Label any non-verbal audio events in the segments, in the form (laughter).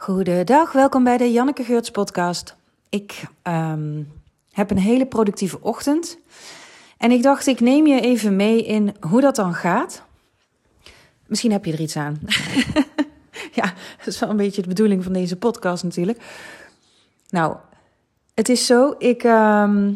Goedendag, welkom bij de Janneke Geurts podcast. Ik ehm, heb een hele productieve ochtend. En ik dacht, ik neem je even mee in hoe dat dan gaat. Misschien heb je er iets aan. (laughs) ja, dat is wel een beetje de bedoeling van deze podcast natuurlijk. Nou, het is zo, ik ehm,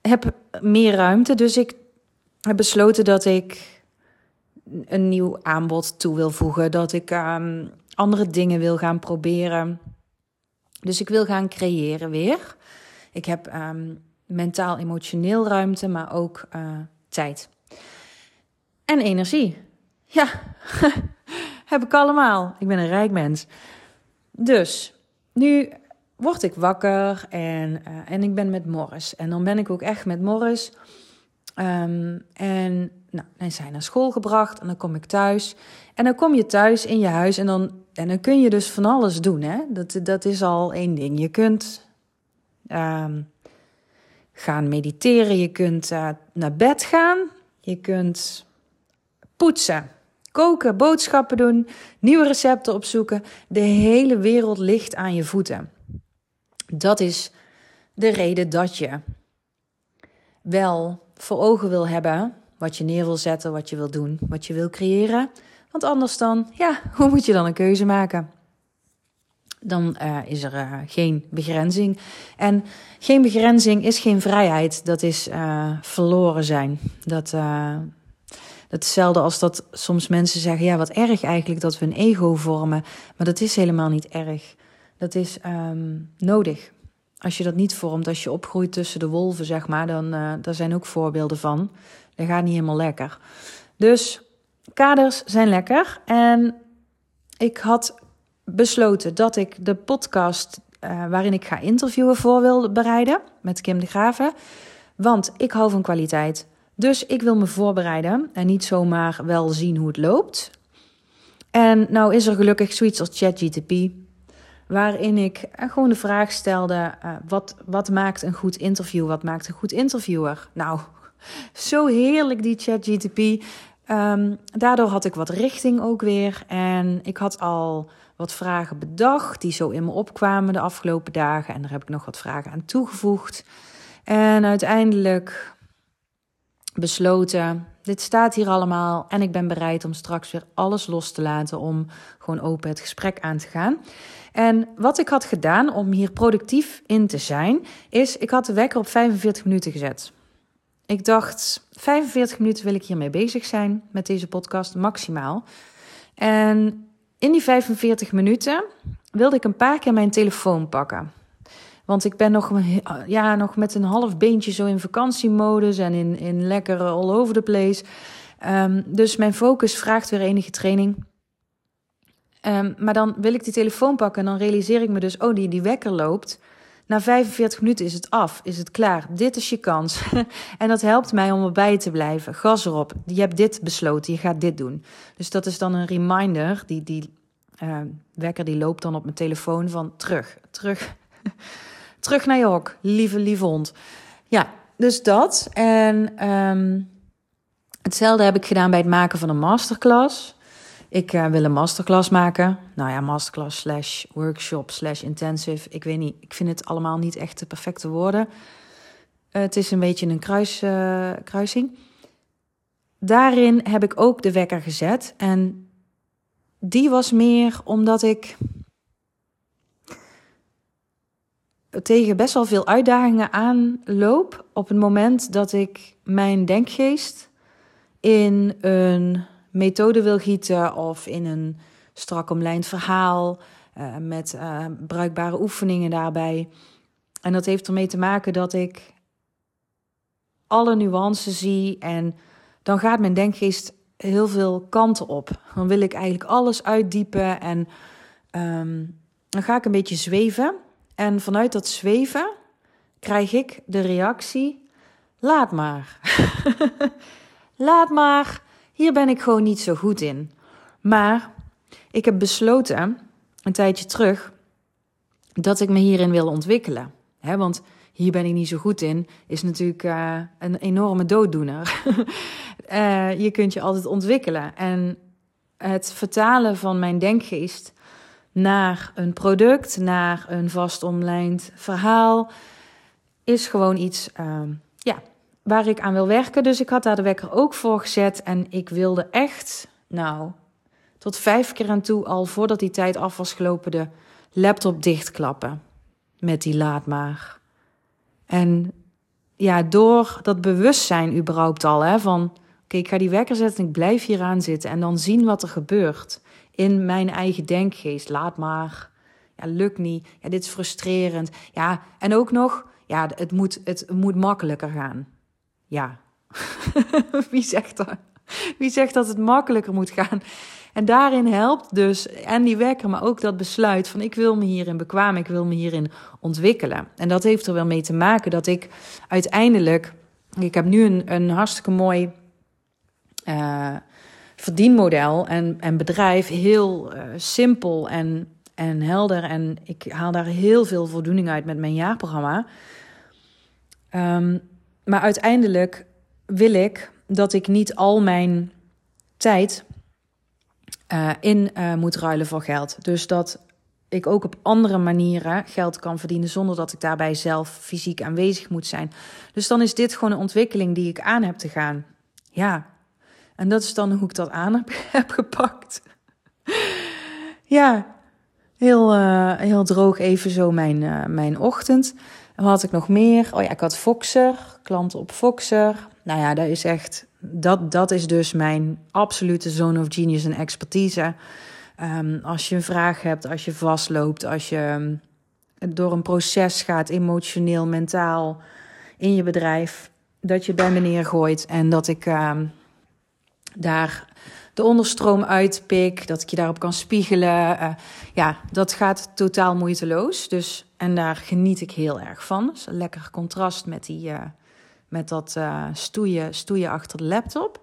heb meer ruimte, dus ik heb besloten dat ik een nieuw aanbod toe wil voegen. Dat ik um, andere dingen wil gaan proberen. Dus ik wil gaan creëren weer. Ik heb um, mentaal, emotioneel ruimte, maar ook uh, tijd. En energie. Ja, (laughs) heb ik allemaal. Ik ben een rijk mens. Dus nu word ik wakker en, uh, en ik ben met Morris. En dan ben ik ook echt met Morris. Um, en nou, dan zijn naar school gebracht en dan kom ik thuis. En dan kom je thuis in je huis en dan, en dan kun je dus van alles doen. Hè? Dat, dat is al één ding. Je kunt um, gaan mediteren, je kunt uh, naar bed gaan, je kunt poetsen, koken, boodschappen doen, nieuwe recepten opzoeken. De hele wereld ligt aan je voeten. Dat is de reden dat je wel voor ogen wil hebben wat je neer wil zetten, wat je wil doen, wat je wil creëren. Want anders dan, ja, (laughs) hoe moet je dan een keuze maken? Dan uh, is er uh, geen begrenzing. En geen begrenzing is geen vrijheid. Dat is uh, verloren zijn. Dat, hetzelfde als dat soms mensen zeggen: ja, wat erg eigenlijk dat we een ego vormen. Maar dat is helemaal niet erg. Dat is um, nodig. Als je dat niet vormt, als je opgroeit tussen de wolven, zeg maar, dan daar zijn ook voorbeelden van. Dat gaat niet helemaal lekker. Dus kaders zijn lekker. En ik had besloten dat ik de podcast uh, waarin ik ga interviewen voor wil bereiden met Kim de Graven. Want ik hou van kwaliteit. Dus ik wil me voorbereiden en niet zomaar wel zien hoe het loopt. En nou is er gelukkig zoiets als ChatGTP, waarin ik gewoon de vraag stelde: uh, wat, wat maakt een goed interview? Wat maakt een goed interviewer? Nou, (laughs) zo heerlijk die ChatGTP. Um, daardoor had ik wat richting ook weer. En ik had al wat vragen bedacht die zo in me opkwamen de afgelopen dagen. En daar heb ik nog wat vragen aan toegevoegd. En uiteindelijk besloten, dit staat hier allemaal en ik ben bereid om straks weer alles los te laten om gewoon open het gesprek aan te gaan. En wat ik had gedaan om hier productief in te zijn, is ik had de wekker op 45 minuten gezet. Ik dacht, 45 minuten wil ik hiermee bezig zijn met deze podcast, maximaal. En in die 45 minuten wilde ik een paar keer mijn telefoon pakken. Want ik ben nog, ja, nog met een half beentje zo in vakantiemodus en in, in lekker all over the place. Um, dus mijn focus vraagt weer enige training. Um, maar dan wil ik die telefoon pakken en dan realiseer ik me dus, oh, die, die wekker loopt. Na 45 minuten is het af, is het klaar. Dit is je kans. (laughs) en dat helpt mij om erbij te blijven. Gas erop. Je hebt dit besloten, je gaat dit doen. Dus dat is dan een reminder. Die, die uh, wekker die loopt dan op mijn telefoon van terug, terug, (laughs) terug naar je hok, lieve, lieve hond. Ja, dus dat. En um, hetzelfde heb ik gedaan bij het maken van een masterclass. Ik uh, wil een masterclass maken. Nou ja, masterclass slash workshop slash intensive. Ik weet niet, ik vind het allemaal niet echt de perfecte woorden. Uh, het is een beetje een kruis, uh, kruising. Daarin heb ik ook de wekker gezet. En die was meer omdat ik tegen best wel veel uitdagingen aanloop. Op het moment dat ik mijn denkgeest in een methode wil gieten of in een strak omlijnd verhaal uh, met uh, bruikbare oefeningen daarbij. En dat heeft ermee te maken dat ik alle nuances zie en dan gaat mijn denkgeest heel veel kanten op. Dan wil ik eigenlijk alles uitdiepen en um, dan ga ik een beetje zweven. En vanuit dat zweven krijg ik de reactie: laat maar. (laughs) laat maar. Hier ben ik gewoon niet zo goed in. Maar ik heb besloten, een tijdje terug, dat ik me hierin wil ontwikkelen. Want hier ben ik niet zo goed in, is natuurlijk uh, een enorme dooddoener. uh, (laughs) je kunt je altijd ontwikkelen. En het vertalen van mijn denkgeest naar een product, naar een vast omlijnd verhaal, is gewoon iets ehm, ja, waar ik aan wil werken. Dus ik had daar de wekker ook voor gezet en ik wilde echt, nou, tot vijf keer aan toe al voordat die tijd af was gelopen, de laptop dichtklappen met die laat maar. En ja, door dat bewustzijn überhaupt al, hè, van oké, ik ga die wekker zetten en ik blijf hier aan zitten en dan zien wat er gebeurt in mijn eigen denkgeest. Laat maar, ja, lukt niet, ja, dit is frustrerend. Ja, en ook nog, ja, het moet, het moet makkelijker gaan. Ja, (laughs) wie zegt dat? Wie zegt dat het makkelijker moet gaan? En daarin helpt dus en die wekker, maar ook dat besluit van ik wil me hierin bekwamen, ik wil me hierin ontwikkelen. En dat heeft er wel mee te maken dat ik uiteindelijk, ik heb nu een, een hartstikke mooi uh, verdienmodel en, en bedrijf, heel uh, simpel en, en helder. En ik haal daar heel veel voldoening uit met mijn jaarprogramma. Um, maar uiteindelijk wil ik dat ik niet al mijn tijd uh, in uh, moet ruilen voor geld. Dus dat ik ook op andere manieren geld kan verdienen zonder dat ik daarbij zelf fysiek aanwezig moet zijn. Dus dan is dit gewoon een ontwikkeling die ik aan heb te gaan. Ja, en dat is dan hoe ik dat aan heb, (laughs) gepakt. ja, heel, uh, heel droog even zo mijn, mijn ochtend. Wat had ik nog meer? Oh ja, ik had Foxer, klanten op Foxer. Nou ja, dat is echt dat, dat is dus mijn absolute zone of genius en expertise. Um, als je een vraag hebt, als je vastloopt, als je um, door een proces gaat, emotioneel, mentaal, in je bedrijf, dat je bij me neergooit en dat ik um, daar de onderstroom uitpik, dat ik je daarop kan spiegelen. Uh, ja, dat gaat totaal moeiteloos. Dus, en daar geniet ik heel erg van. Dus een lekker contrast met die. Uh, met dat uh, stoeien, stoeien achter de laptop.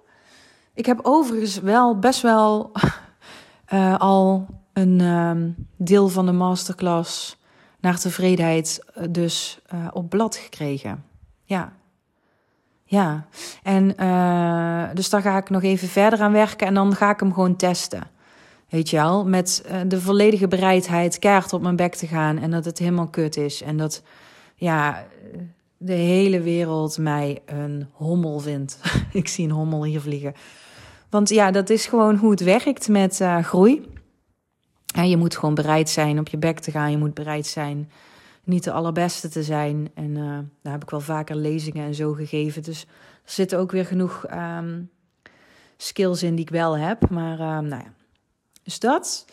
Ik heb overigens wel best wel (laughs) al een um, deel van de masterclass naar tevredenheid dus op blad gekregen. Ja. Ja. En dus daar ga ik nog even verder aan werken en dan ga ik hem gewoon testen. Weet je wel, met de volledige bereidheid kaart op mijn bek te gaan en dat het helemaal kut is. En dat, ja, de hele wereld mij een hommel vindt. (laughs) ik zie een hommel hier vliegen. Want ja, dat is gewoon hoe het werkt met uh, groei. Je moet gewoon bereid zijn op je bek te gaan. Je moet bereid zijn niet de allerbeste te zijn. En uh, daar heb ik wel vaker lezingen en zo gegeven. Dus er zitten ook weer genoeg um, skills in die ik wel heb. Maar uh, nou ja, dus dat.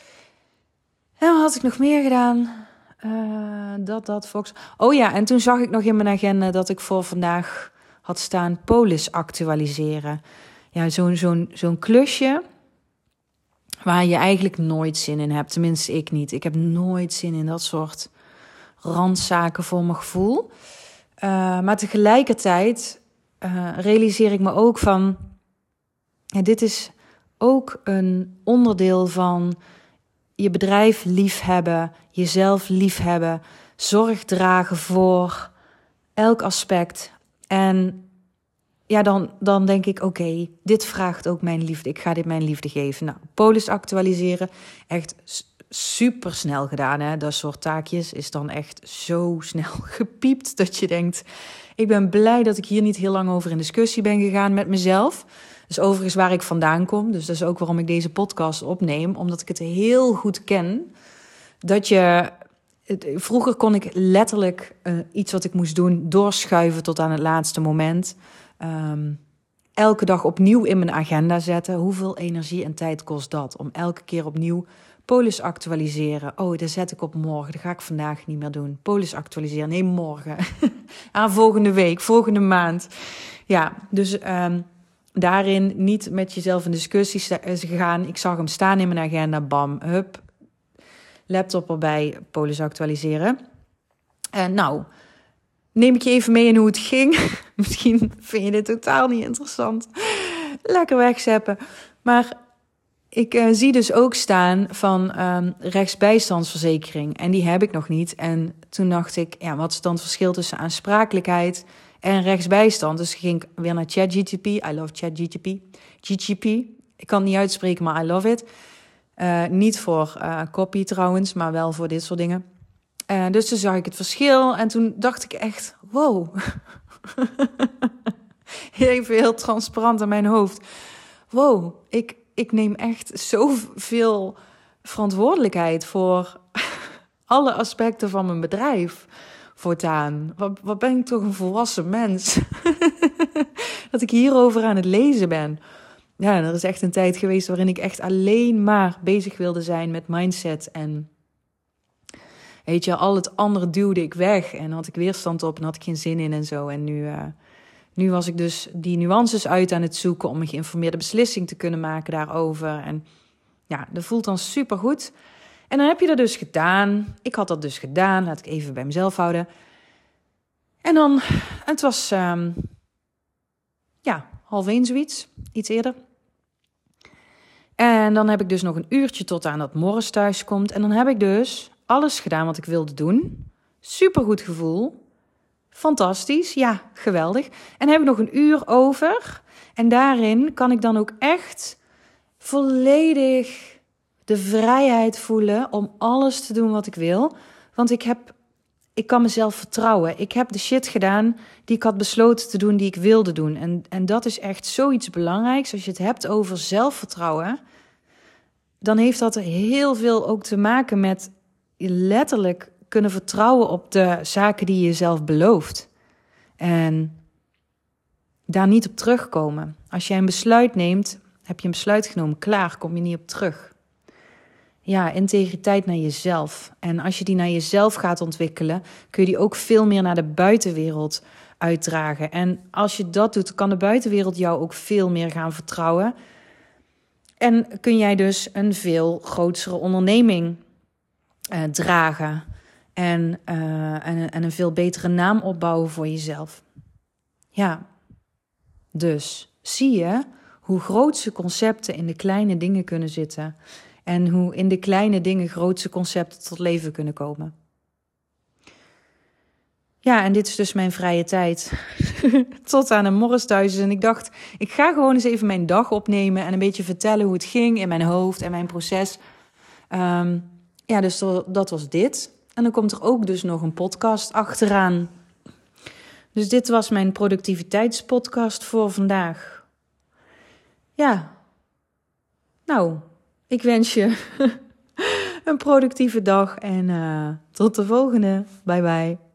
En wat had ik nog meer gedaan? Uh, dat, dat, Fox. Oh ja, en toen zag ik nog in mijn agenda dat ik voor vandaag had staan polis actualiseren. Ja, zo'n zo'n zo'n klusje waar je eigenlijk nooit zin in hebt. Tenminste, ik niet. Ik heb nooit zin in dat soort randzaken voor mijn gevoel. Uh, maar tegelijkertijd uh, realiseer ik me ook van... Dit is ook een onderdeel van je bedrijf liefhebben, jezelf liefhebben, zorg dragen voor elk aspect. En ja, dan, dan denk ik, oké, dit vraagt ook mijn liefde. Ik ga dit mijn liefde geven. Nou, polis actualiseren, echt super snel gedaan. Hè? Dat soort taakjes is dan echt zo snel (laughs) gepiept dat je denkt, ik ben blij dat ik hier niet heel lang over in discussie ben gegaan met mezelf. Dus overigens waar ik vandaan kom. Dus dat is ook waarom ik deze podcast opneem. Omdat ik het heel goed ken. Dat je. vroeger kon ik letterlijk uh, iets wat ik moest doen doorschuiven tot aan het laatste moment. Um, elke dag opnieuw in mijn agenda zetten. Hoeveel energie en tijd kost dat? Om elke keer opnieuw polis actualiseren. Oh, dat zet ik op morgen. Dat ga ik vandaag niet meer doen. Polis actualiseren. Nee, morgen. Aan (laughs) volgende week, volgende maand. Ja, dus um, daarin niet met jezelf in discussie gegaan. Ik zag hem staan in mijn agenda, bam, hup, laptop erbij, polis actualiseren. En nou, neem ik je even mee in hoe het ging. (laughs) Misschien vind je dit totaal niet interessant. Lekker wegzeppen. Maar ik uh, zie dus ook staan van um, rechtsbijstandsverzekering. En die heb ik nog niet. En toen dacht ik, ja, wat is dan het verschil tussen aansprakelijkheid en rechtsbijstand. Dus ging ik weer naar ChatGTP. I love ChatGTP. GTP. Ik kan het niet uitspreken, maar I love it. Uh, niet voor uh, copy trouwens, maar wel voor dit soort dingen. Dus toen zag ik het verschil en toen dacht ik echt, wow. (laughs) Even heel transparant in mijn hoofd. Wow, ik, ik neem echt zoveel verantwoordelijkheid voor (laughs) alle aspecten van mijn bedrijf voortaan. Wat, ben ik toch een volwassen mens? (laughs) dat ik hierover aan het lezen ben. Ja, er is echt een tijd geweest waarin ik echt alleen maar bezig wilde zijn met mindset. En weet je, al het andere duwde ik weg. En had ik weerstand op en had ik geen zin in en zo. En nu, uh, nu was ik dus die nuances uit aan het zoeken om een geïnformeerde beslissing te kunnen maken daarover. En ja, dat voelt dan super goed. En dan heb je dat dus gedaan. Ik had dat dus gedaan. Laat ik even bij mezelf houden. En dan, het was um, ja, half één zoiets, iets eerder. En dan heb ik dus nog een uurtje tot aan dat Morris thuis komt. En dan heb ik dus alles gedaan wat ik wilde doen. Supergoed gevoel. Fantastisch, ja, geweldig. En heb ik nog een uur over. En daarin kan ik dan ook echt volledig de vrijheid voelen om alles te doen wat ik wil. Want ik heb, ik kan mezelf vertrouwen. Ik heb de shit gedaan die ik had besloten te doen, die ik wilde doen. En, en dat is echt zoiets belangrijks. Als je het hebt over zelfvertrouwen, dan heeft dat heel veel ook te maken met letterlijk kunnen vertrouwen op de zaken die je jezelf belooft. En daar niet op terugkomen. Als jij een besluit neemt, heb je een besluit genomen, klaar, kom je niet op terug ja, integriteit naar jezelf. En als je die naar jezelf gaat ontwikkelen, kun je die ook veel meer naar de buitenwereld uitdragen. En als je dat doet, kan de buitenwereld jou ook veel meer gaan vertrouwen. En kun jij dus een veel grotere onderneming uh, dragen. En, uh, en, en een veel betere naam opbouwen voor jezelf. Ja, dus zie je hoe grootse concepten in de kleine dingen kunnen zitten. En hoe in de kleine dingen grootse concepten tot leven kunnen komen. Ja, en dit is dus mijn vrije tijd. (laughs) Tot aan een morris thuis. En ik dacht, ik ga gewoon eens even mijn dag opnemen en een beetje vertellen hoe het ging in mijn hoofd en mijn proces. Um, ja, dus dat was dit. En dan komt er ook dus nog een podcast achteraan. Dus dit was mijn productiviteitspodcast voor vandaag. Ja. Nou, ik wens je (laughs) een productieve dag en uh, tot de volgende. Bye bye.